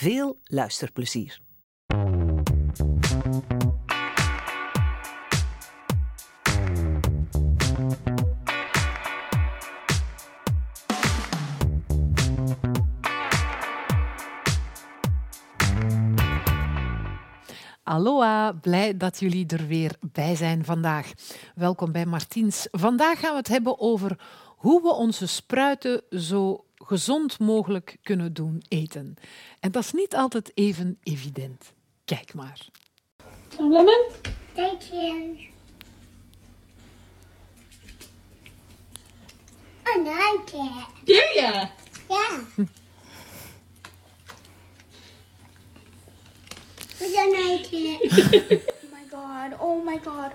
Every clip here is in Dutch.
Veel luisterplezier. Aloha, blij dat jullie er weer bij zijn vandaag. Welkom bij Martiens. Vandaag gaan we het hebben over hoe we onze spruiten zo gezond mogelijk kunnen doen eten. En dat is niet altijd even evident. Kijk maar. Lemon? Thank you. I like it. Do ya? Yeah. We don't like it. Oh my god, oh my god.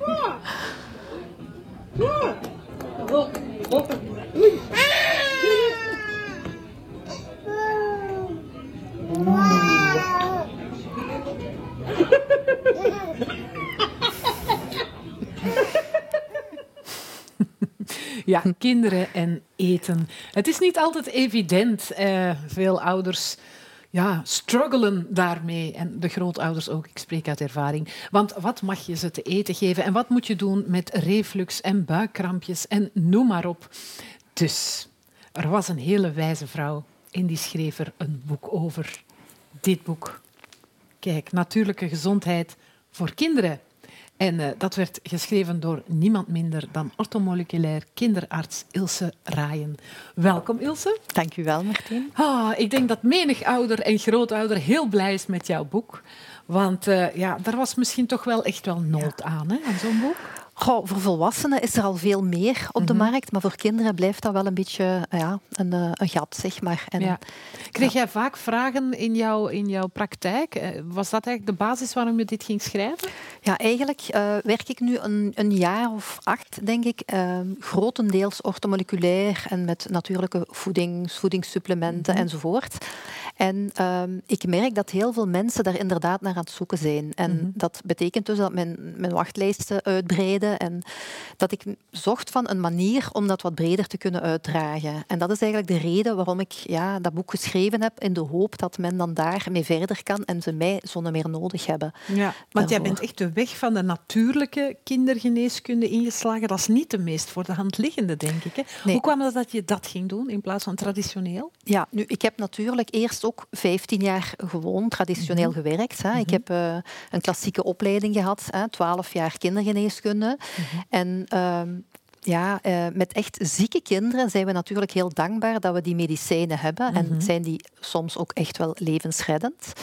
Ja, kinderen en eten. Het is niet altijd evident. Eh, veel ouders ja, struggelen daarmee. En de grootouders ook, ik spreek uit ervaring. Want wat mag je ze te eten geven? En wat moet je doen met reflux en buikkrampjes en noem maar op. Dus, er was een hele wijze vrouw en die schreef er een boek over. Dit boek. Kijk, natuurlijke gezondheid voor kinderen. En eh, dat werd geschreven door niemand minder dan orthomoleculair kinderarts Ilse Raayen. Welkom Ilse. Dank u wel, Martien. Ah, ik denk dat menig ouder en grootouder heel blij is met jouw boek. Want eh, ja, daar was misschien toch wel echt wel nood aan, hè, aan zo'n boek. Goh, voor volwassenen is er al veel meer op de markt, maar voor kinderen blijft dat wel een beetje ja, een, eh, een gat, zeg maar. En, Ja. Kreeg jij vaak vragen in jouw, in jouw praktijk? Eh, Was dat eigenlijk de basis waarom je dit ging schrijven? Ja, eigenlijk eh, werk ik nu een, een jaar of acht, denk ik, eh, grotendeels orthomoleculair en met natuurlijke voedings, voedingssupplementen enzovoort. En ehm, ik merk dat heel veel mensen daar inderdaad naar aan het zoeken zijn. En dat betekent dus dat mijn, mijn wachtlijsten uitbreiden en dat ik zocht van een manier om dat wat breder te kunnen uitdragen. En dat is eigenlijk de reden waarom ik ja, dat boek geschreven heb, in de hoop dat men dan daarmee verder kan en ze mij zonder meer nodig hebben. Ja, want jij bent echt de weg van de natuurlijke kindergeneeskunde ingeslagen. Dat is niet de meest voor de hand liggende, denk ik. Hè? Nee. Hoe kwam het dat je dat ging doen in plaats van traditioneel? Ja, nu, ik heb natuurlijk eerst ook 15 jaar gewoon traditioneel gewerkt. Hè. Ik heb eh, een klassieke opleiding gehad, hè, 12 jaar kindergeneeskunde. En ehm, ja, eh, met echt zieke kinderen zijn we natuurlijk heel dankbaar dat we die medicijnen hebben. En zijn die soms ook echt wel levensreddend.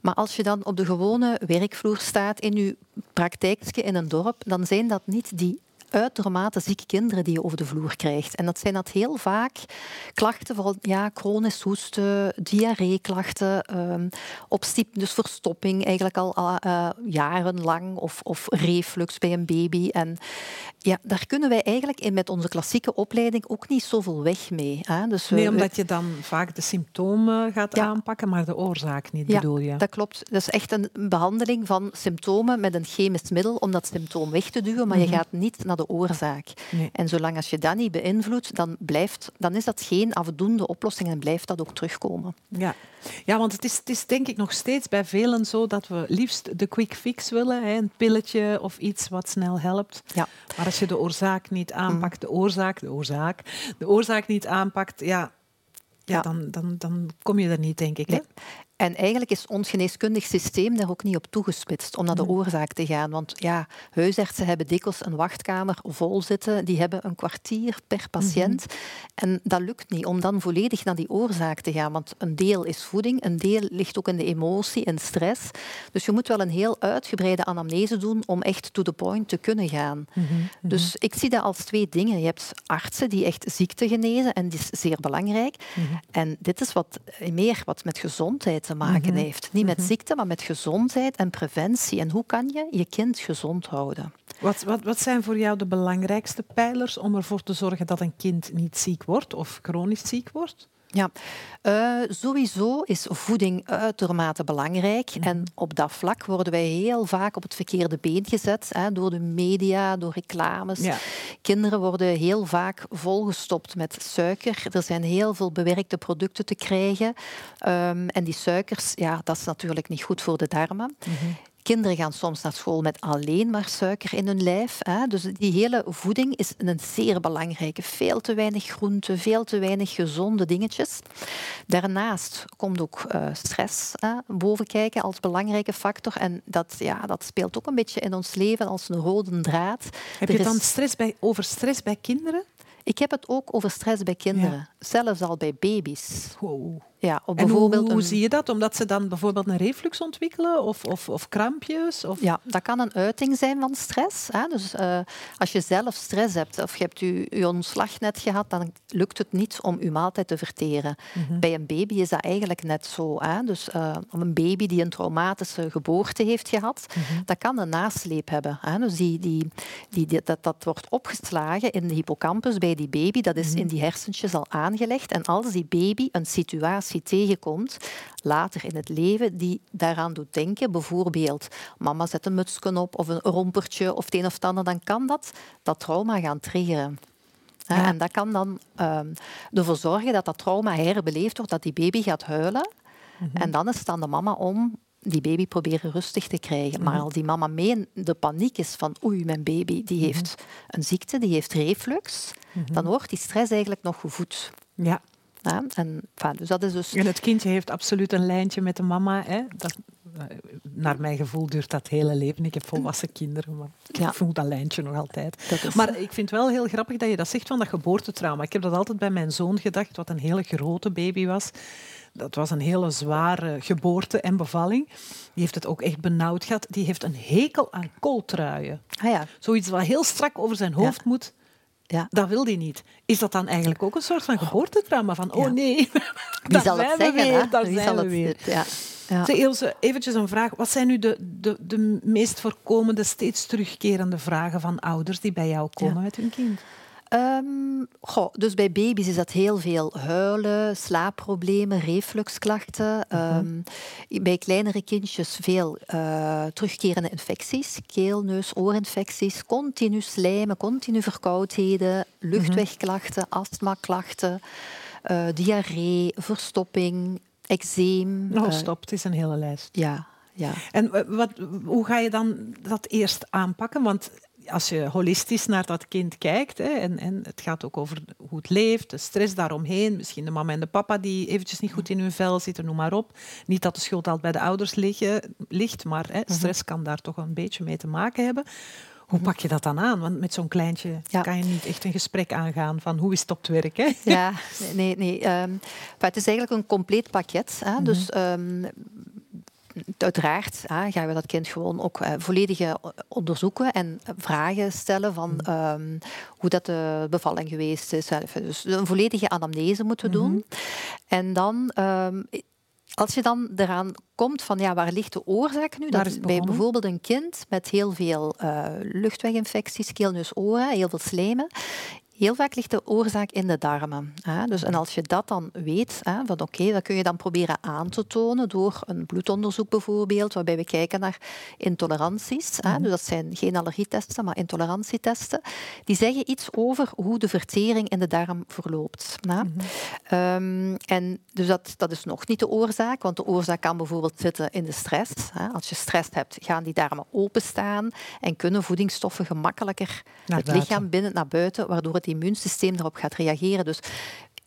Maar als je dan op de gewone werkvloer staat in je praktijkje in een dorp, dan zijn dat niet die uitermate zieke kinderen die je over de vloer krijgt. En dat zijn dat heel vaak klachten van ja, chronisch hoesten, diarreeklachten, ehm obstiep, dus verstopping eigenlijk al eh, jarenlang, of, of reflux bij een baby. En ja, daar kunnen wij eigenlijk in, met onze klassieke opleiding ook niet zoveel weg mee. Hè. Dus Nee, we- omdat je dan vaak de symptomen gaat Ja. aanpakken, maar de oorzaak niet, Ja, bedoel je? dat klopt. Dat is echt een behandeling van symptomen met een chemisch middel om dat symptoom weg te duwen, maar je gaat niet naar de oorzaak. Nee. En zolang als je dat niet beïnvloedt, dan, blijft, dan is dat geen afdoende oplossing en blijft dat ook terugkomen. Ja. ja, want het is, het is denk ik nog steeds bij velen zo dat we liefst de quick fix willen. Hè? Een pilletje of iets wat snel helpt. Ja. Maar als je de oorzaak niet aanpakt, de oorzaak, de oorzaak, de oorzaak niet aanpakt, ja, ja, Ja. Dan, dan, dan kom je er niet, denk ik. Hè? Nee. En eigenlijk is ons geneeskundig systeem daar ook niet op toegespitst om naar de oorzaak te gaan. Want ja, huisartsen hebben dikwijls een wachtkamer vol zitten. Die hebben een kwartier per patiënt. En dat lukt niet om dan volledig naar die oorzaak te gaan. Want een deel is voeding, een deel ligt ook in de emotie en stress. Dus je moet wel een heel uitgebreide anamnese doen om echt to the point te kunnen gaan. Dus ik zie dat als twee dingen. Je hebt artsen die echt ziekte genezen en dat is zeer belangrijk. En dit is wat meer wat met gezondheid te maken heeft. Niet met ziekte, maar met gezondheid en preventie. En hoe kan je je kind gezond houden? Wat, wat, wat zijn voor jou de belangrijkste pijlers om ervoor te zorgen dat een kind niet ziek wordt of chronisch ziek wordt? Ja, uh, sowieso is voeding uitermate belangrijk. Mhm. En op dat vlak worden wij heel vaak op het verkeerde been gezet hè, door de media, door reclames. Ja. Kinderen worden heel vaak volgestopt met suiker. Er zijn heel veel bewerkte producten te krijgen. Um, en die suikers, ja, dat is natuurlijk niet goed voor de darmen. Kinderen gaan soms naar school met alleen maar suiker in hun lijf. Hè. Dus die hele voeding is een zeer belangrijke. Veel te weinig groenten, veel te weinig gezonde dingetjes. Daarnaast komt ook uh, stress hè, boven kijken als belangrijke factor. En dat, ja, dat speelt ook een beetje in ons leven als een rode draad. Heb je het dan stress bij, over stress bij kinderen? Ik heb het ook over stress bij kinderen, ja. zelfs al bij baby's. Wow. Ja, op en bijvoorbeeld hoe, hoe een... zie je dat? Omdat ze dan bijvoorbeeld een reflux ontwikkelen of, of, of krampjes? Of... Ja, dat kan een uiting zijn van stress. Hè. Dus uh, als je zelf stress hebt of je hebt je, je ontslag net gehad, dan lukt het niet om je maaltijd te verteren. Mm -hmm. Bij een baby is dat eigenlijk net zo. Hè. Dus uh, een baby die een traumatische geboorte heeft gehad, mm -hmm. dat kan een nasleep hebben. Hè. Dus die, die, die, die, dat, dat wordt opgeslagen in de hippocampus bij die baby. Dat is mm -hmm. in die hersentjes al aangelegd. En als die baby een situatie tegenkomt later in het leven die daaraan doet denken, bijvoorbeeld mama zet een mutsje op of een rompertje of het een of het ander, dan kan dat dat trauma gaan triggeren. Ja. En dat kan dan um, ervoor zorgen dat dat trauma herbeleefd wordt, dat die baby gaat huilen. Mm -hmm. En dan is het aan de mama om die baby proberen rustig te krijgen. Maar als die mama mee in de paniek is van oei, mijn baby die heeft een ziekte, die heeft reflux, dan wordt die stress eigenlijk nog gevoed. Ja. Ja, en, enfin, dus dat is dus... en het kindje heeft absoluut een lijntje met de mama. Hè? Dat, naar mijn gevoel duurt dat hele leven. Ik heb volwassen kinderen, maar ik ja. voel dat lijntje nog altijd. Maar ik vind het wel heel grappig dat je dat zegt van dat geboortetrauma. Ik heb dat altijd bij mijn zoon gedacht, wat een hele grote baby was. Dat was een hele zware geboorte en bevalling. Die heeft het ook echt benauwd gehad. Die heeft een hekel aan kooltruien. Ah, ja. Zoiets wat heel strak over zijn hoofd Ja. moet. Ja. Dat wil hij niet. Is dat dan eigenlijk ook een soort van geboortetrauma? Van, oh Ja. nee, Wie daar zal het zijn we zeggen? weer, daar Wie zijn zal we het weer. Ja. Ja. Zeg, Ilse, eventjes een vraag. Wat zijn nu de, de, de meest voorkomende, steeds terugkerende vragen van ouders die bij jou komen Ja. met hun kind? Goh, dus bij baby's is dat heel veel huilen, slaapproblemen, refluxklachten. Ehm, bij kleinere kindjes veel eh, terugkerende infecties, keel, neus, oorinfecties, continu slijmen, continu verkoudheden, luchtwegklachten, astmaklachten, eh, diarree, verstopping, eczeem. Oh, eh, stop, het is een hele lijst. ja, ja. En wat, hoe ga je dan dat eerst aanpakken? Want als je holistisch naar dat kind kijkt, hè, en, en het gaat ook over hoe het leeft, de stress daaromheen, misschien de mama en de papa die eventjes niet goed in hun vel zitten, noem maar op. Niet dat de schuld altijd bij de ouders liggen, ligt, maar hè, stress kan daar toch een beetje mee te maken hebben. Hoe pak je dat dan aan? Want met zo'n kleintje Ja. kan je niet echt een gesprek aangaan van hoe is het op het werk. Hè? Ja, nee, nee. enfin, het is eigenlijk een compleet pakket. Hè? Mhm. Dus ehm, uiteraard gaan we dat kind gewoon ook eh, volledig eh, onderzoeken en vragen stellen van Mhm. ehm, hoe dat de bevalling geweest is. Enfin, Dus een volledige anamnese moeten we doen. En dan... ehm, als je dan eraan komt van ja, waar ligt de oorzaak nu? Dat bij bijvoorbeeld een kind met heel veel eh, luchtweginfecties, keel, neus, oren, heel veel slijmen. Heel vaak ligt de oorzaak in de darmen. Hè? Dus, en als je dat dan weet, hè, van oké, dat kun je dan proberen aan te tonen door een bloedonderzoek bijvoorbeeld, waarbij we kijken naar intoleranties. Hè? Dus dat zijn geen allergietesten, maar intolerantietesten. Die zeggen iets over hoe de vertering in de darm verloopt. Hè? Ehm, en dus dat, dat is nog niet de oorzaak, want de oorzaak kan bijvoorbeeld zitten in de stress. Hè. Als je stress hebt, gaan die darmen openstaan en kunnen voedingsstoffen gemakkelijker Naar het buiten. lichaam binnen naar buiten, waardoor het immuunsysteem daarop gaat reageren. Dus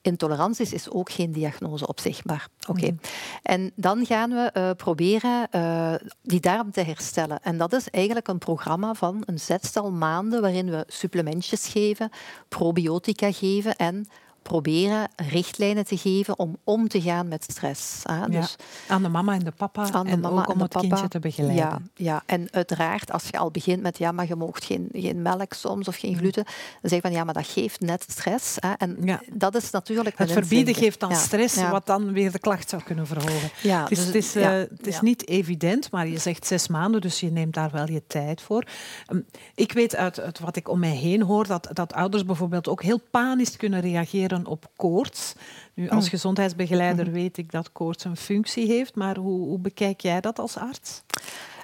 intoleranties is ook geen diagnose op zich. Maar oké. En dan gaan we eh, proberen eh, die darm te herstellen. En dat is eigenlijk een programma van een zestal maanden waarin we supplementjes geven, probiotica geven en proberen richtlijnen te geven om om te gaan met stress. Hè. Ja, Dus aan de mama en de papa aan de en mama ook om de het papa. kindje te begeleiden. Ja, ja, en uiteraard als je al begint met ja, maar je moogt geen, geen melk soms of geen gluten, dan zeg je van ja, maar dat geeft net stress. Hè. En Mm. Ja. dat is natuurlijk Het een verbieden inzinken. geeft dan Ja, stress, wat dan weer de klacht zou kunnen verhogen. Ja, het is, dus- het is, eh, het is niet evident, maar je zegt zes maanden, dus je neemt daar wel je tijd voor. Ehm, Ik weet uit, uit wat ik om mij heen hoor, dat, dat ouders bijvoorbeeld ook heel panisch kunnen reageren op koorts. Nu, als Mm. gezondheidsbegeleider Mhm. weet ik dat koorts een functie heeft, maar hoe, hoe bekijk jij dat als arts?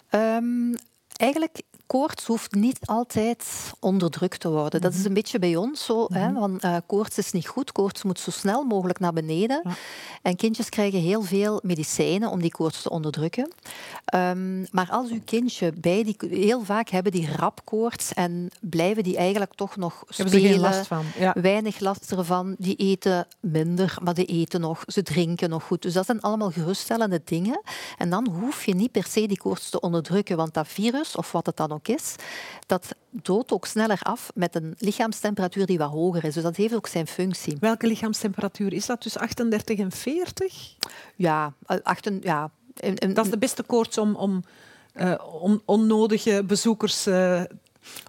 Ehm, eigenlijk, koorts hoeft niet altijd onderdrukt te worden. Dat Mhm. is een beetje bij ons zo. hè, want, eh, koorts is niet goed. Koorts moet zo snel mogelijk naar beneden. Ja. En kindjes krijgen heel veel medicijnen om die koorts te onderdrukken. Ehm, maar als uw kindje bij die... Heel vaak hebben die rapkoorts en blijven die eigenlijk toch nog Hebben ze spelen. geen last van? Ja. Weinig last ervan. Die eten minder, maar die eten nog. Ze drinken nog goed. Dus dat zijn allemaal geruststellende dingen. En dan hoef je niet per se die koorts te onderdrukken, want dat virus, of wat het dan ook is, dat doodt ook sneller af met een lichaamstemperatuur die wat hoger is. Dus dat heeft ook zijn functie. Welke lichaamstemperatuur is dat? Tussen 38 en 40? Ja, eh, achten, ja. in- in- Dat is de beste koorts om, om eh, on- onnodige bezoekers eh,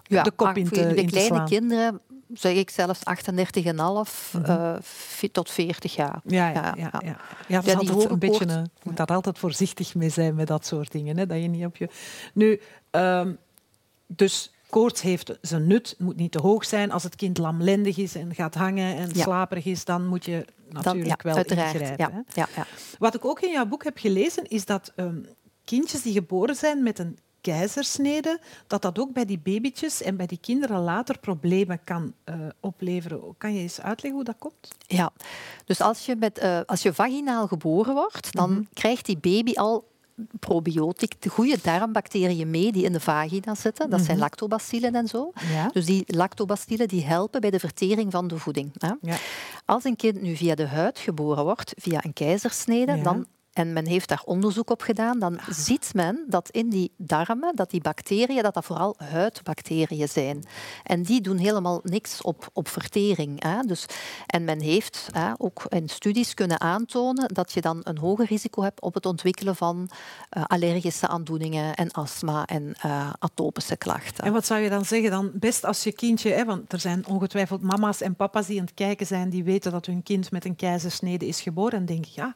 ja, de kop ah, in te, de in te kleine slaan. kinderen zeg ik zelfs 38,5 eh, fi- tot 40 jaar. Ja, ja, Ja, ja. ja. ja. ja. dat is die altijd een beetje een, moet daar altijd voorzichtig mee zijn met dat soort dingen. Hè, dat je niet op je... Nu, ehm, dus koorts heeft zijn nut, moet niet te hoog zijn. Als het kind lamlendig is en gaat hangen en Ja. slaperig is, dan moet je Dan, natuurlijk ja, wel ingrijpen. Ja, hè. ja, ja. Wat ik ook in jouw boek heb gelezen, is dat ehm, kindjes die geboren zijn met een keizersnede, dat dat ook bij die babytjes en bij die kinderen later problemen kan eh, opleveren. Kan je eens uitleggen hoe dat komt? Ja, dus als je, met, eh, als je vaginaal geboren wordt, dan Mhm. krijgt die baby al probiotic, de goede darmbacteriën mee die in de vagina zitten. Dat zijn Mhm. lactobacillen en zo. Ja. Dus die lactobacillen die helpen bij de vertering van de voeding. Hè. Ja. Als een kind nu via de huid geboren wordt, via een keizersnede, Ja. dan, en men heeft daar onderzoek op gedaan, dan ziet men dat in die darmen, dat die bacteriën, dat dat vooral huidbacteriën zijn. En die doen helemaal niks op, op vertering. Hè. Dus, en men heeft hè, ook in studies kunnen aantonen dat je dan een hoger risico hebt op het ontwikkelen van eh, allergische aandoeningen en astma en eh, atopische klachten. En wat zou je dan zeggen? Dan best als je kindje, hè, want er zijn ongetwijfeld mama's en papa's die aan het kijken zijn, die weten dat hun kind met een keizersnede is geboren en denken, ja,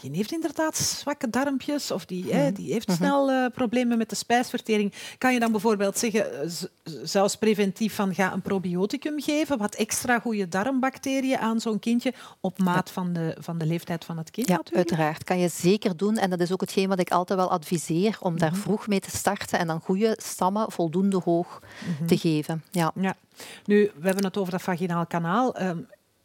die heeft inderdaad zwakke darmpjes of die, hè, die heeft snel eh, problemen met de spijsvertering. Kan je dan bijvoorbeeld zeggen, eh, zelfs preventief van ga een probioticum geven, wat extra goede darmbacteriën aan zo'n kindje op maat van, de, van de leeftijd van het kind Ja, natuurlijk? uiteraard. Kan je zeker doen. En dat is ook hetgeen wat ik altijd wel adviseer, om daar Mhm. vroeg mee te starten en dan goede stammen voldoende hoog Mhm. te geven. Ja. Ja. Nu, we hebben het over dat vaginaal kanaal. Ehm,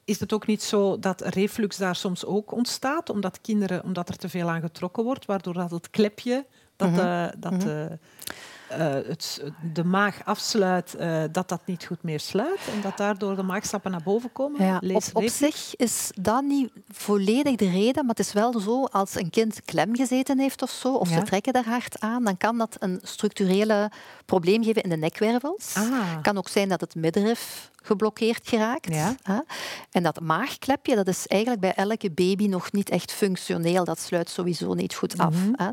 is het ook niet zo dat reflux daar soms ook ontstaat, omdat kinderen, omdat er te veel aan getrokken wordt, waardoor dat het klepje dat, Mhm. eh, dat eh, eh, het, de maag afsluit, dat dat niet goed meer sluit en dat daardoor de maagstappen naar boven komen? Ja, Lees op, zich is dat niet volledig de reden, maar het is wel zo, als een kind klem gezeten heeft of zo, of Ja. ze trekken daar hard aan, dan kan dat een structurele probleem geven in de nekwervels. Ah. kan ook zijn dat het middenrif geblokkeerd geraakt. Ja. En dat maagklepje, dat is eigenlijk bij elke baby nog niet echt functioneel. Dat sluit sowieso niet goed af. Mhm. hè.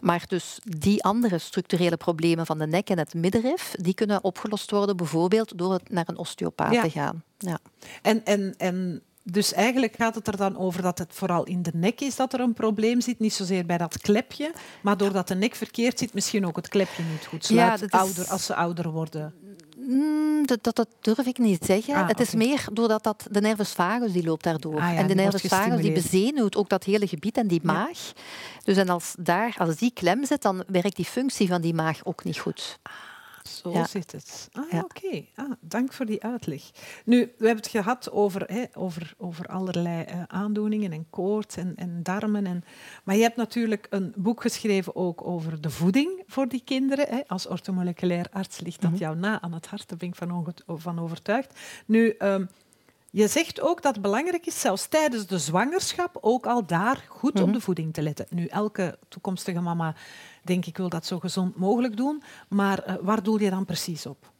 Maar dus die andere structurele problemen van de nek en het middenrif, die kunnen opgelost worden bijvoorbeeld door het naar een osteopaat Ja. te gaan. Ja. En, en, en dus eigenlijk gaat het er dan over dat het vooral in de nek is dat er een probleem zit, niet zozeer bij dat klepje, maar doordat de nek verkeerd zit, misschien ook het klepje niet goed sluit Ja, dat is- ouder, als ze ouder worden. Mm, dat, dat, dat durf ik niet zeggen. Ah, het is meer doordat dat, de nervus vagus die loopt daardoor. Ah ja, en de nervus vagus die bezenuwt ook dat hele gebied en die maag. Dus en als, daar, als die klem zit, dan werkt die functie van die maag ook niet goed. Zo Ja. zit het. Ah, Ja. oké. Ah, dank voor die uitleg. Nu, we hebben het gehad over, hè, over, over allerlei eh, aandoeningen en koorts en, en darmen. En, maar je hebt natuurlijk een boek geschreven ook over de voeding voor die kinderen. Hè. Als orthomoleculair arts ligt dat Mhm. jou na aan het hart, daar ben ik van, van overtuigd. Nu, ehm, Je zegt ook dat het belangrijk is, zelfs tijdens de zwangerschap, ook al daar goed Mhm. op de voeding te letten. Nu, elke toekomstige mama, denk ik, wil dat zo gezond mogelijk doen. Maar eh, waar doel je dan precies op?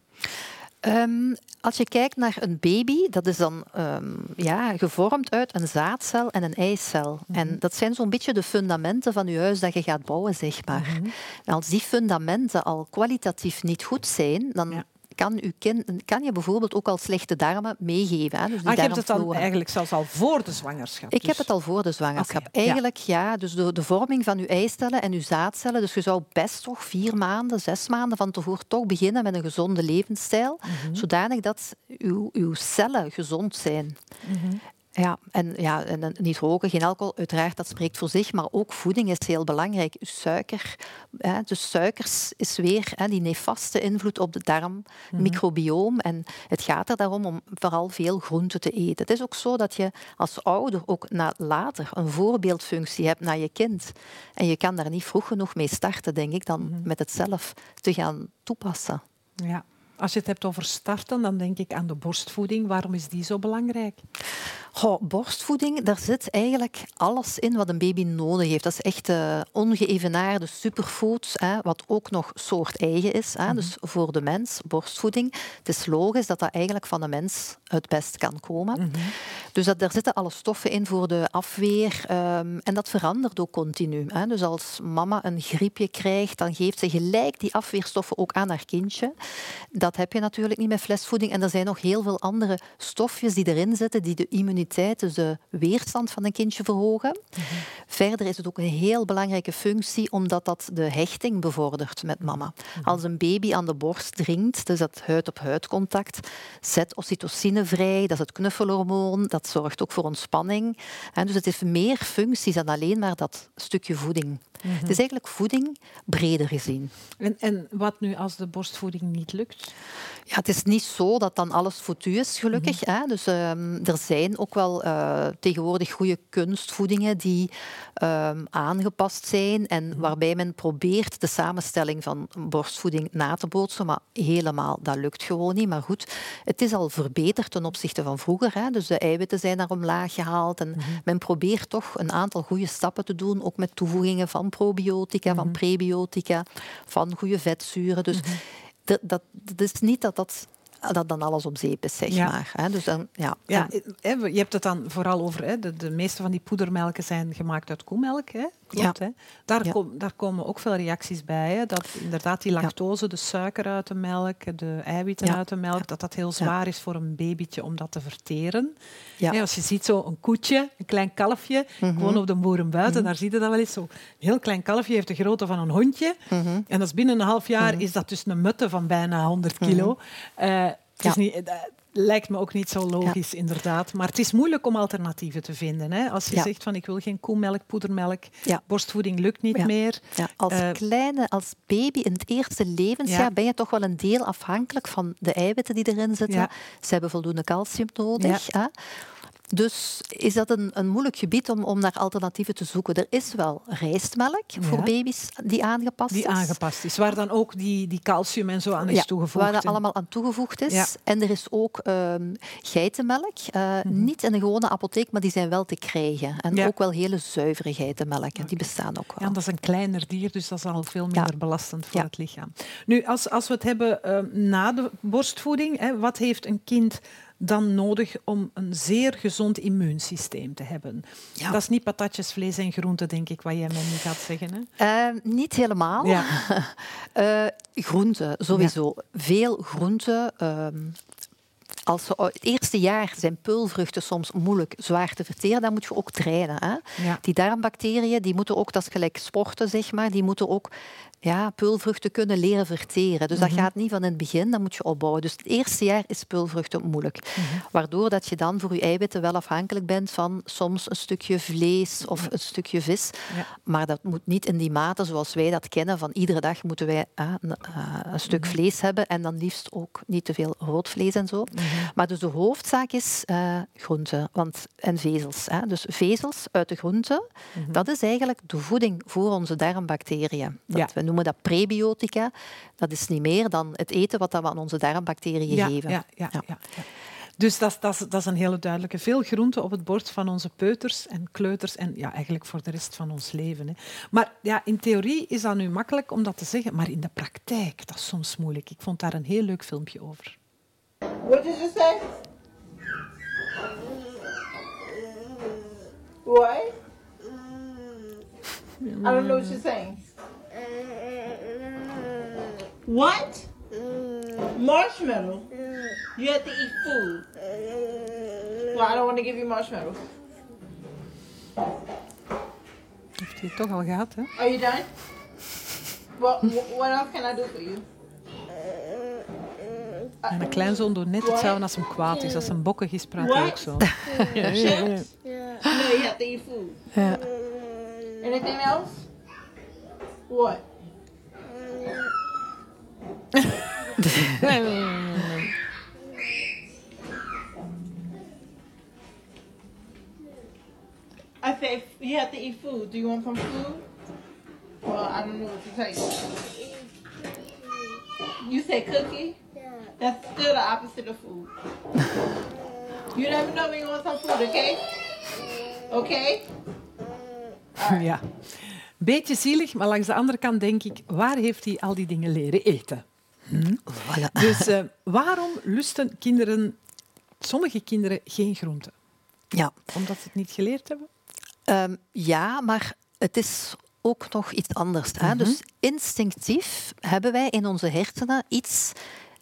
Ehm, als je kijkt naar een baby, dat is dan ehm, ja, gevormd uit een zaadcel en een eicel. En dat zijn zo'n beetje de fundamenten van je huis dat je gaat bouwen, zeg maar. En als die fundamenten al kwalitatief niet goed zijn, dan Ja. Kan, kind, kan je bijvoorbeeld ook al slechte darmen meegeven. Hè? Dus die Ah, je hebt het dan eigenlijk zelfs al voor de zwangerschap. Ik dus- heb het al voor de zwangerschap. Eigenlijk ja, dus de, de vorming van uw eicellen en uw zaadcellen. Dus je zou best toch vier maanden, zes maanden van tevoren toch beginnen met een gezonde levensstijl, Mhm. zodanig dat uw, uw cellen gezond zijn. Mhm. Ja, en, ja, en niet roken, geen alcohol, uiteraard, dat spreekt voor zich. Maar ook voeding is heel belangrijk. Uw suiker, hè, dus suikers is weer hè, die nefaste invloed op de darm, Mhm. microbioom. En het gaat er daarom om vooral veel groenten te eten. Het is ook zo dat je als ouder ook na later een voorbeeldfunctie hebt naar je kind. En je kan daar niet vroeg genoeg mee starten, denk ik, dan Mhm. met het zelf te gaan toepassen. Ja. Als je het hebt over starten, dan denk ik aan de borstvoeding. Waarom is die zo belangrijk? Goh, borstvoeding, daar zit eigenlijk alles in wat een baby nodig heeft. Dat is echt eh ongeëvenaarde superfood, hè, wat ook nog soort eigen is. Hè. Dus voor de mens, borstvoeding. Het is logisch dat dat eigenlijk van de mens het best kan komen. Dus dat, daar zitten alle stoffen in voor de afweer. ehm, en dat verandert ook continu. Hè. Dus als mama een griepje krijgt, dan geeft ze gelijk die afweerstoffen ook aan haar kindje. Dat heb je natuurlijk niet met flesvoeding. En er zijn nog heel veel andere stofjes die erin zitten, die de immuniteit, dus de weerstand van een kindje verhogen. Verder is het ook een heel belangrijke functie, omdat dat de hechting bevordert met mama. Als een baby aan de borst drinkt, dus dat huid-op-huid contact, zet oxytocine vrij, dat is het knuffelhormoon, dat zorgt ook voor ontspanning. En dus het heeft meer functies dan alleen maar dat stukje voeding. Het is eigenlijk voeding breder gezien. En, en wat nu als de borstvoeding niet lukt? Ja, het is niet zo dat dan alles foutu is, gelukkig. hè. Dus ehm, er zijn ook wel eh, tegenwoordig goede kunstvoedingen die ehm, aangepast zijn en waarbij men probeert de samenstelling van borstvoeding na te bootsen, maar helemaal, dat lukt gewoon niet. Maar goed, het is al verbeterd ten opzichte van vroeger. Hè. Dus de eiwitten zijn naar omlaag gehaald en men probeert toch een aantal goede stappen te doen, ook met toevoegingen van probiotica, van prebiotica, van goede vetzuren. Dus dat, dat, is niet dat dat, dat dan alles op zeep is, zeg Ja. maar. Hè. Dus dan, ja, Ja, hè, je hebt het dan vooral over, hè, de, de meeste van die poedermelken zijn gemaakt uit koemelk. Hè? Klopt, hè? Daar, Ja. kom- daar komen ook veel reacties bij. Hè? Dat inderdaad die lactose, de suiker uit de melk, de eiwitten Ja. uit de melk, dat dat heel zwaar is voor een babytje om dat te verteren. Ja. Hè, als je ziet zo een koetje, een klein kalfje, Mhm. gewoon op de boeren buiten, daar zie je dat wel eens zo. Een heel klein kalfje heeft de grootte van een hondje. Mhm. En dat is binnen een half jaar is dat dus een mutte van bijna 100 kilo. Eh, het is niet, eh, lijkt me ook niet zo logisch, inderdaad. Maar het is moeilijk om alternatieven te vinden. Hè? Als je zegt van ik wil geen koemelk, poedermelk, borstvoeding lukt niet meer. Ja, als Eh, kleine, als baby in het eerste levensjaar Ja. ben je toch wel een deel afhankelijk van de eiwitten die erin zitten. Ze hebben voldoende calcium nodig. Hè? Dus is dat een, een moeilijk gebied om, om naar alternatieven te zoeken. Er is wel rijstmelk voor baby's die aangepast Die is. aangepast is, waar dan ook die, die calcium en zo aan is Ja, toegevoegd. Waar dat allemaal aan toegevoegd is. Ja. En er is ook ehm, geitenmelk. eh, Niet in de gewone apotheek, maar die zijn wel te krijgen. En ook wel hele zuivere geitenmelk. En die bestaan ook wel. Ja, dat is een kleiner dier, dus dat is al veel minder belastend voor het lichaam. Nu, als, als we het hebben eh, na de borstvoeding, hè, wat heeft een kind dan nodig om een zeer gezond immuunsysteem te hebben? Ja. Dat is niet patatjes, vlees en groenten, denk ik, wat jij mij nu gaat zeggen. Hè? Eh, niet helemaal. Ja. Eh, groenten, sowieso. Veel groenten. ehm, als ze, het eerste jaar zijn peulvruchten soms moeilijk zwaar te verteren, dan moet je ook trainen. Hè? Ja. Die darmbacteriën, die moeten ook, dat is gelijk sporten, zeg maar, die moeten ook ja, peulvruchten kunnen leren verteren. Dus dat gaat niet van in het begin, dat moet je opbouwen. Dus het eerste jaar is peulvruchten moeilijk. Waardoor dat je dan voor je eiwitten wel afhankelijk bent van soms een stukje vlees of een stukje vis. Ja. Maar dat moet niet in die mate zoals wij dat kennen. Van iedere dag moeten wij eh, een, eh, een stuk vlees hebben en dan liefst ook niet te veel rood vlees en zo. Maar dus de hoofdzaak is eh groenten want, en vezels. Hè. Dus vezels uit de groenten, dat is eigenlijk de voeding voor onze darmbacteriën. Dat, Ja. We noemen dat prebiotica. Dat is niet meer dan het eten wat dat we aan onze darmbacteriën Ja, geven. ja, ja, Ja. Dus dat, is- dat, is- dat is een hele duidelijke. Veel groenten op het bord van onze peuters en kleuters en ja, eigenlijk voor de rest van ons leven. Hè. Maar ja, in theorie is dat nu makkelijk om dat te zeggen, maar in de praktijk, dat is soms moeilijk. Ik vond daar een heel leuk filmpje over. What did you say? What? I don't know what you're saying. What? Marshmallow? You have to eat food. Well, I don't want to give you marshmallow. Heeft hij het toch al gehad, hè? Are you done? Well, wh- what else can I do for you? En een kleinzoon doet net hetzelfde als hem kwaad is. Als hem bokkig is, praat hij ook zo. Chips? No, you have to eat food. Ja. Anything else? What? I say you have to eat food. Do you want some food? Well, I don't know what to tell you. You say cookie? That's still the opposite of food. you never know when you want some food, okay? Okay? Ja. Beetje zielig, maar langs de andere kant denk ik, waar heeft hij al die dingen leren eten? Voilà. Dus eh, waarom lusten kinderen, sommige kinderen, geen groenten? Ja. Omdat ze het niet geleerd hebben? Ehm, ja, maar het is ook nog iets anders. Hè? Dus instinctief hebben wij in onze hersenen iets.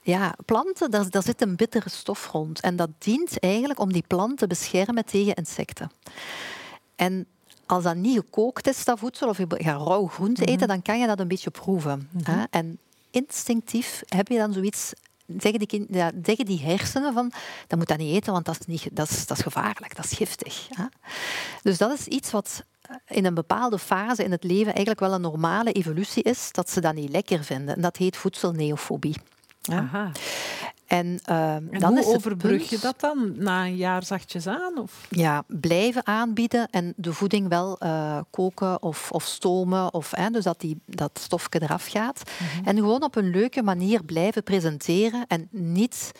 Ja, planten, daar, daar zit een bittere stof rond. En dat dient eigenlijk om die plant te beschermen tegen insecten. En als dat niet gekookt is, dat voedsel, of je gaat rauw groente eten, dan kan je dat een beetje proeven. hè. En instinctief heb je dan zoiets zeggen die, hersenen van, dat moet dat niet eten, want dat is, niet, dat is, dat is gevaarlijk, dat is giftig. Dus dat is iets wat eh, in een bepaalde fase in het leven eigenlijk wel een normale evolutie is, dat ze dat niet lekker vinden. En dat heet voedselneofobie. Ja. En, ehm, En dan hoe is het overbrug je dat dan? Na een jaar zachtjes aan? Of? ja, blijven aanbieden en de voeding wel eh, koken of, of stomen, of, hè, dus dat die, dat stofje eraf gaat. En gewoon op een leuke manier blijven presenteren en niet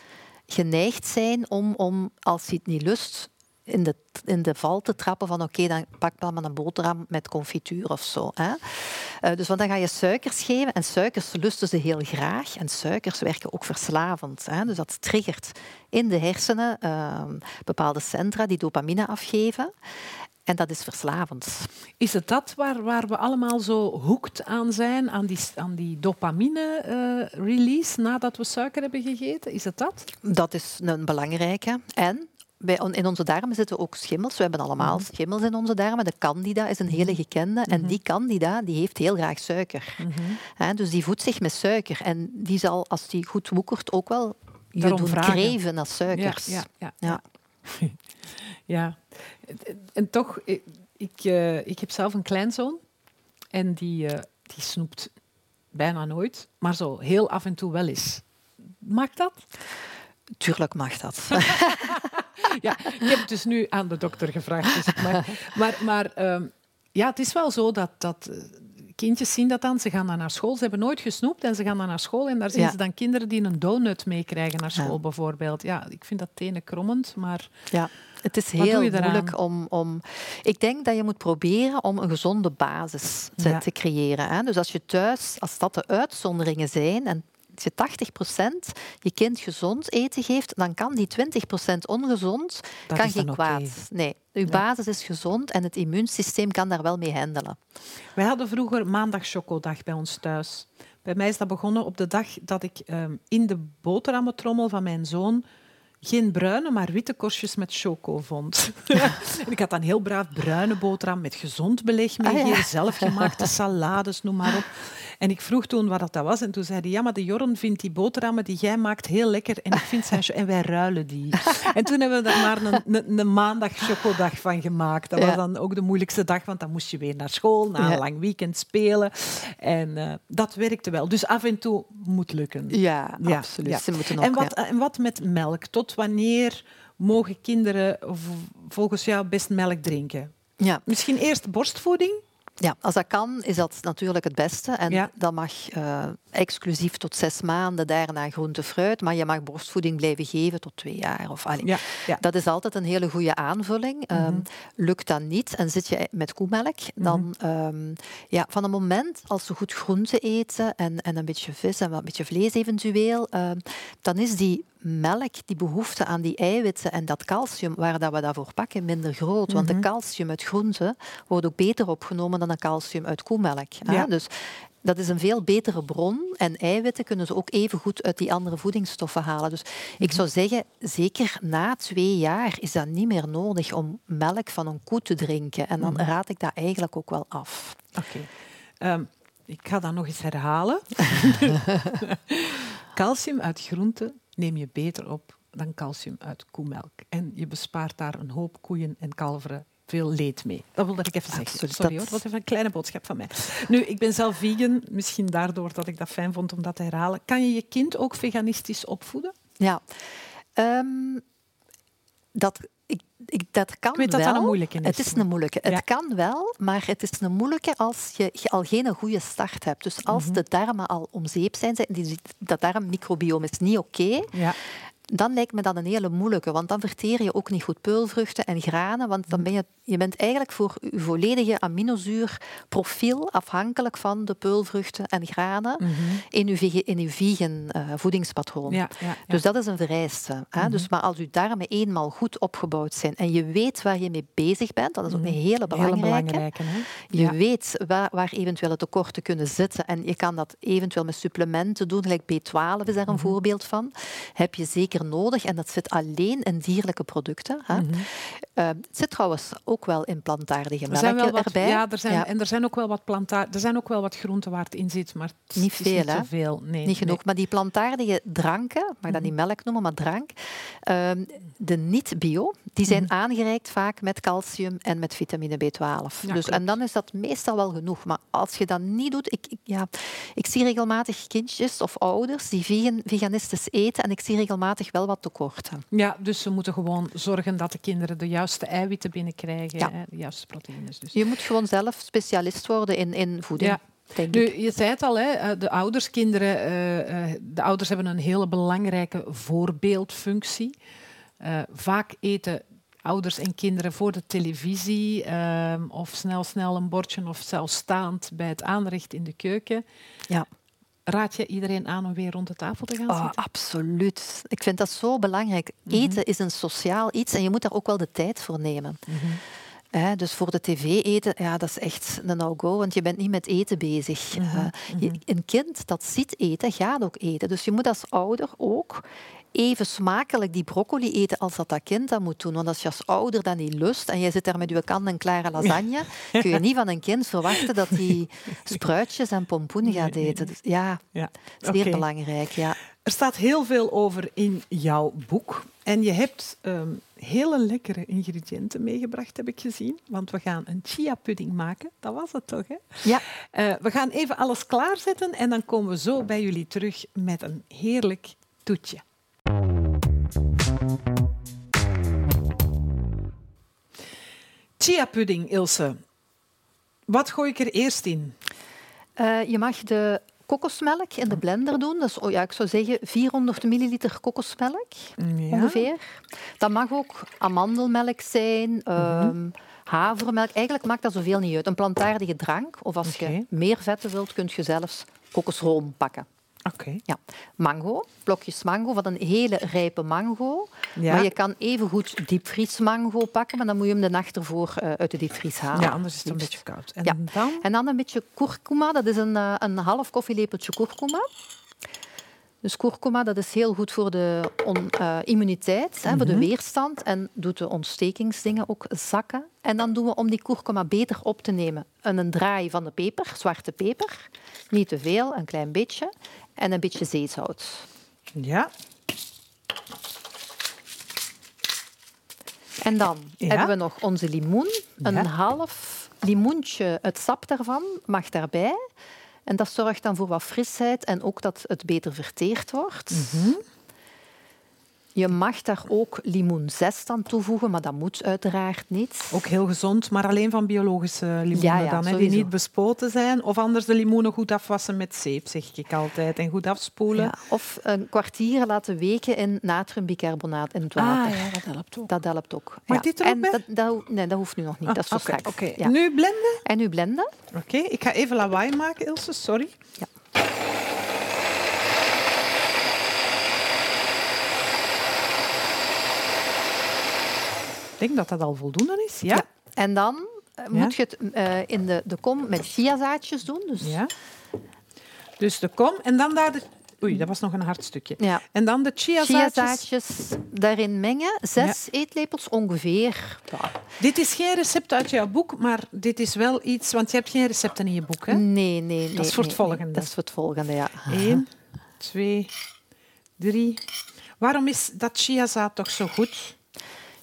geneigd zijn om, om als je het niet lust, in de, in de val te trappen van oké, dan pak dan maar een boterham met confituur of zo. Hè. Eh, dus want dan ga je suikers geven en suikers lusten ze heel graag en suikers werken ook verslavend. Hè. Dus dat triggert in de hersenen ehm, bepaalde centra die dopamine afgeven. En dat is verslavend. Is het dat waar, waar we allemaal zo hoekt aan zijn, aan die, aan die dopamine-release nadat we suiker hebben gegeten? Is het dat? Dat is een belangrijke. En in onze darmen zitten ook schimmels. We hebben allemaal schimmels in onze darmen. De candida is een hele gekende. En die candida die heeft heel graag suiker. Dus die voedt zich met suiker. En die zal, als die goed woekert, ook wel je Daarom doen vragen. kreven naar suikers. Ja, ja, Ja. Ja. En toch, ik, ik, eh, ik heb zelf een kleinzoon en die, eh, die snoept bijna nooit, maar zo heel af en toe wel eens. Mag dat? Tuurlijk mag dat. Ja, ik heb het dus nu aan de dokter gevraagd. Dus mag. Maar, maar ehm, ja, het is wel zo dat, dat eh, kindjes zien dat dan. Ze gaan dan naar school. Ze hebben nooit gesnoept en ze gaan dan naar school. En daar zien Ja. ze dan kinderen die een donut meekrijgen naar school, Ja. bijvoorbeeld. Ja, ik vind dat tenen krommend, maar... Ja, het is heel moeilijk om, om... Ik denk dat je moet proberen om een gezonde basis te, Ja. te creëren. Hè. Dus als je thuis, als dat de uitzonderingen zijn... en je 80% je kind gezond eten geeft, dan kan die 20% ongezond Dat kan geen kwaad. Nee, uw basis is gezond en het immuunsysteem kan daar wel mee handelen. Wij hadden vroeger maandag chocodag bij ons thuis. Bij mij is dat begonnen op de dag dat ik ehm, in de boterhammetrommel van mijn zoon geen bruine, maar witte korstjes met choco vond. ik had dan heel braaf bruine boterham met gezond beleg meegegeven, Ah, ja. zelfgemaakte salades, noem maar op. En ik vroeg toen wat dat was en toen zei hij, ja, maar de Jorn vindt die boterhammen die jij maakt heel lekker en ik vind zijn en wij ruilen die. En toen hebben we daar maar een, een, een maandag chocodag van gemaakt. Dat was dan ook de moeilijkste dag, want dan moest je weer naar school, na Ja. een lang weekend spelen. En eh, dat werkte wel. Dus af en toe moet lukken. Ja, Ja, absoluut. Ze moeten ook, En wat, en wat met melk? Tot wanneer mogen kinderen volgens jou best melk drinken? Ja. Misschien eerst borstvoeding? Ja, als dat kan, is dat natuurlijk het beste. En Ja. dat mag eh, exclusief tot zes maanden, daarna groente, fruit. Maar je mag borstvoeding blijven geven tot twee jaar. Of, allee, Ja, ja. Dat is altijd een hele goede aanvulling. Ehm, lukt dat niet en zit je met koemelk, dan ehm, ja, van het moment als ze goed groente eten en, en een beetje vis en wat een beetje vlees eventueel, ehm, dan is die melk, die behoefte aan die eiwitten en dat calcium waar dat we daarvoor pakken, minder groot. Want de calcium uit groente wordt ook beter opgenomen dan de calcium uit koemelk. Ja. Dus dat is een veel betere bron. En eiwitten kunnen ze ook even goed uit die andere voedingsstoffen halen. Dus ik zou zeggen, zeker na twee jaar is dat niet meer nodig om melk van een koe te drinken. En dan raad ik dat eigenlijk ook wel af. Oké. Ehm, ik ga dat nog eens herhalen. calcium uit groenten neem je beter op dan calcium uit koemelk. En je bespaart daar een hoop koeien en kalveren veel leed mee. Dat wilde ik even zeggen. Sorry dat- hoor, dat was even een kleine boodschap van mij. Nu, ik ben zelf vegan, misschien daardoor dat ik dat fijn vond om dat te herhalen. Kan je je kind ook veganistisch opvoeden? Ja. Ehm, dat, ik, ik, dat kan Ik weet dat wel. dat een moeilijke is, Het is een moeilijke. Ja. Het kan wel, maar het is een moeilijke als je al geen goede start hebt. Dus als Mhm. de darmen al om zeep zijn, die, dat darmmicrobioom is niet oké, Ja. Dan lijkt me dat een hele moeilijke. Want dan verteer je ook niet goed peulvruchten en granen. Want dan ben je, je bent eigenlijk voor je volledige aminozuurprofiel afhankelijk van de peulvruchten en granen in je, in je vegan eh, voedingspatroon. Ja, ja, ja. Dus dat is een vereiste. Hè? Dus, maar als je darmen eenmaal goed opgebouwd zijn en je weet waar je mee bezig bent, dat is ook een hele Hele belangrijke. belangrijke. Hè? Je weet waar, waar eventuele tekorten kunnen zitten en je kan dat eventueel met supplementen doen. Gelijk B12 is daar Mhm. een voorbeeld van. Heb je zeker nodig en dat zit alleen in dierlijke producten. Hè. Mhm. Eh, het zit trouwens ook wel in plantaardige Er melk zijn wel wat, erbij. ja, er zijn, Ja. en er zijn ook wel wat planta er zijn ook wel wat groenten waar het in zit, maar het Niet het is veel, niet hè? zoveel. Nee, Niet genoeg. nee. Maar die plantaardige dranken, mag dat niet Mhm. melk noemen, maar drank, ehm, de niet-bio, die zijn Mhm. aangereikt vaak met calcium en met vitamine B12. Ja, dus, klopt. en dan is dat meestal wel genoeg. Maar als je dat niet doet, ik, ik- ja, ik zie regelmatig kindjes of ouders die vegan, veganistisch eten en ik zie regelmatig wel wat tekorten. Ja, dus we moeten gewoon zorgen dat de kinderen de juiste eiwitten binnenkrijgen, Ja. hè, de juiste proteïnes. Dus. Je moet gewoon zelf specialist worden in, in voeding. Ja. Nu, je zei het al, hè, eh, de ouders, kinderen, eh, eh, de ouders hebben een hele belangrijke voorbeeldfunctie. Vaak eten ouders en kinderen voor de televisie of snel, snel een bordje of zelfs staand bij het aanrecht in de keuken. Ja. Raad je iedereen aan om weer rond de tafel te gaan Oh, zitten? absoluut. Ik vind dat zo belangrijk. Mhm. Eten is een sociaal iets en je moet daar ook wel de tijd voor nemen. Mhm. Dus voor de tv eten, ja, dat is echt een no-go, want je bent niet met eten bezig. Mhm, Eh, je- een kind dat ziet eten, gaat ook eten. Dus je moet als ouder ook even smakelijk die broccoli eten als dat dat kind dat moet doen. Want als je als ouder dat niet lust en je zit daar met je kant-en-klare lasagne, kun je niet van een kind verwachten dat die spruitjes en pompoen gaat eten. Dus ja, Ja. zeer Oké. belangrijk. Ja. Er staat heel veel over in jouw boek. En je hebt ehm, hele lekkere ingrediënten meegebracht, heb ik gezien. Want we gaan een chia pudding maken. Dat was het toch, hè? Ja. Eh, we gaan even alles klaarzetten en dan komen we zo bij jullie terug met een heerlijk toetje. Chia pudding, Ilse. Wat gooi ik er eerst in? Eh, je mag de kokosmelk in de blender doen. Dus oh ja, ik zou zeggen 400 milliliter kokosmelk ongeveer. Dat mag ook amandelmelk zijn, ehm, havermelk. Eigenlijk maakt dat zoveel niet uit. Een plantaardige drank. Of als je meer vetten wilt, kun je zelfs kokosroom pakken. Oké. Ja. Mango, blokjes mango, van een hele rijpe mango. Ja. Maar je kan even goed diepvriesmango pakken, maar dan moet je hem de nacht ervoor eh, uit de diepvries halen. Ja, anders is het een beetje koud. En Ja. dan? En dan een beetje kurkuma, dat is een, eh, een half koffielepeltje kurkuma. Dus kurkuma dat is heel goed voor de on- eh, immuniteit, hè, voor de weerstand en doet de ontstekingsdingen ook zakken. En dan doen we om die kurkuma beter op te nemen een, een draai van de peper, zwarte peper. Niet te veel, een klein beetje. En een beetje zeezout. Ja. En dan Ja. hebben we nog onze limoen. Een Ja. half limoentje, het sap daarvan mag daarbij. En dat zorgt dan voor wat frisheid en ook dat het beter verteerd wordt. Mhm. Je mag daar ook limoenzest aan toevoegen, maar dat moet uiteraard niet. Ook heel gezond, maar alleen van biologische limoenen Ja, ja, dan, hè, die niet bespoten zijn. Of anders de limoenen goed afwassen met zeep, zeg ik altijd. En goed afspoelen. Ja, of een kwartier laten weken in natriumbicarbonaat in het water. Ah ja, dat helpt ook. Dat helpt ook. Mag ja. dit er ook en bij? Dat, dat, nee, dat hoeft nu nog niet. dat is zo Ah, Oké, straks. Nu blenden. En nu blenden. Oké, ik ga even lawaai maken, Ilse, sorry. Ja. Ik denk dat dat al voldoende is. Ja. Ja. En dan eh, moet je het eh, in de, de kom met chiazaadjes doen. Dus, ja. Dus de kom en dan daar de... Oei, dat was nog een hard stukje. Ja. En dan de chiazaadjes. Chiazaadjes daarin mengen. Zes eetlepels ongeveer. Ja. Dit is geen recept uit jouw boek, maar dit is wel iets... Want je hebt geen recepten in je boek, hè? Nee, nee, nee. Dat is voor het nee, nee. volgende. Dat is voor het volgende, ja. Eén, twee, drie. Waarom is dat chiazaad toch zo goed?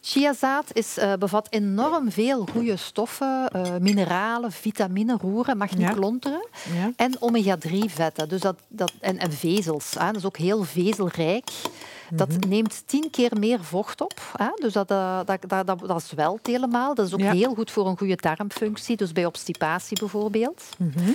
Chiazaad is, eh, bevat enorm veel goede stoffen, eh, mineralen, vitamine, roeren, mag niet Ja. klonteren. Ja. En omega-3 vetten dus dat, dat, en, en vezels. Hè. Dat is ook heel vezelrijk. Dat Mhm. neemt tien keer meer vocht op. Hè. Dus dat, eh, dat, dat, dat, dat zwelt helemaal. Dat is ook Ja. heel goed voor een goede darmfunctie. Dus bij obstipatie bijvoorbeeld. Mhm.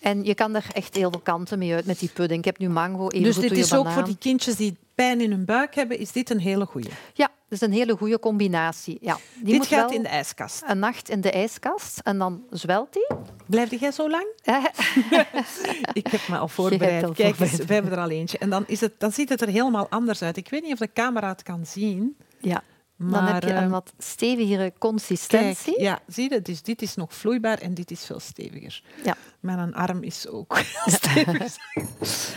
En je kan er echt heel veel kanten mee uit met die pudding. Ik heb nu mango, even Dus dit is ook voor die kindjes die pijn in hun buik hebben, is dit een hele goeie. Ja, dat is een hele goede combinatie. Ja, die dit moet gaat in de ijskast. een nacht in de ijskast en dan zwelt die. Blijf jij zo lang? Ik heb me al voorbereid. al Kijk eens, we hebben er al eentje. En dan, is het, dan ziet het er helemaal anders uit. Ik weet niet of de camera het kan zien. Ja, Maar, dan heb je een wat stevigere Kijk, consistentie. ja, zie je? Dus dit is nog vloeibaar en dit is veel steviger. Ja. Mijn arm is ook stevig.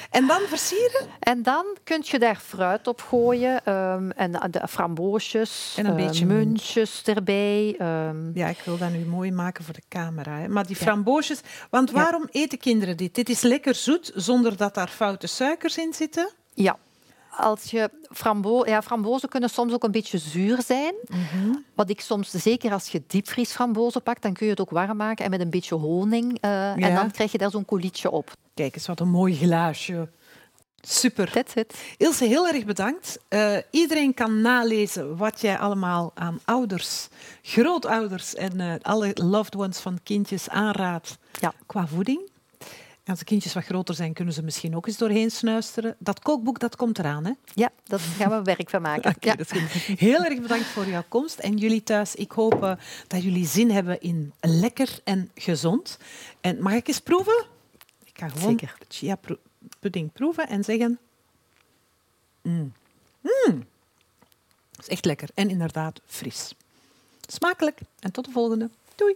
En dan versieren? En dan kun je daar fruit op gooien ehm, en de framboosjes, En een eh, beetje muntjes erbij. ehm. Ja, ik wil dat nu mooi maken voor de camera. Hè. Maar die framboosjes... Want waarom eten kinderen dit? Dit is lekker zoet, zonder dat daar foute suikers in zitten. ja. Als je frambo ja, frambozen kunnen soms ook een beetje zuur zijn. Mhm. Wat ik soms, zeker als je diepvriesframbozen pakt, dan kun je het ook warm maken en met een beetje honing. eh, En dan krijg je daar zo'n coulietje op. Kijk eens, wat een mooi glaasje. Super. That's it. Ilse, heel erg bedankt. Eh, iedereen kan nalezen wat jij allemaal aan ouders, grootouders en eh, alle loved ones van kindjes aanraadt Ja. qua voeding. Als de kindjes wat groter zijn, kunnen ze misschien ook eens doorheen snuisteren. Dat kookboek, dat komt eraan, hè? Ja, daar gaan we werk van maken. Ja. Heel erg bedankt voor jouw komst. En jullie thuis, ik hoop eh, dat jullie zin hebben in lekker en gezond. En mag ik eens proeven? Ik ga gewoon Zeker. de chia pro- pudding proeven en zeggen... Mm. Mm. Dat is echt lekker. En inderdaad fris. Smakelijk. En tot de volgende. Doei.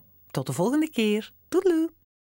Tot de volgende keer. Doei!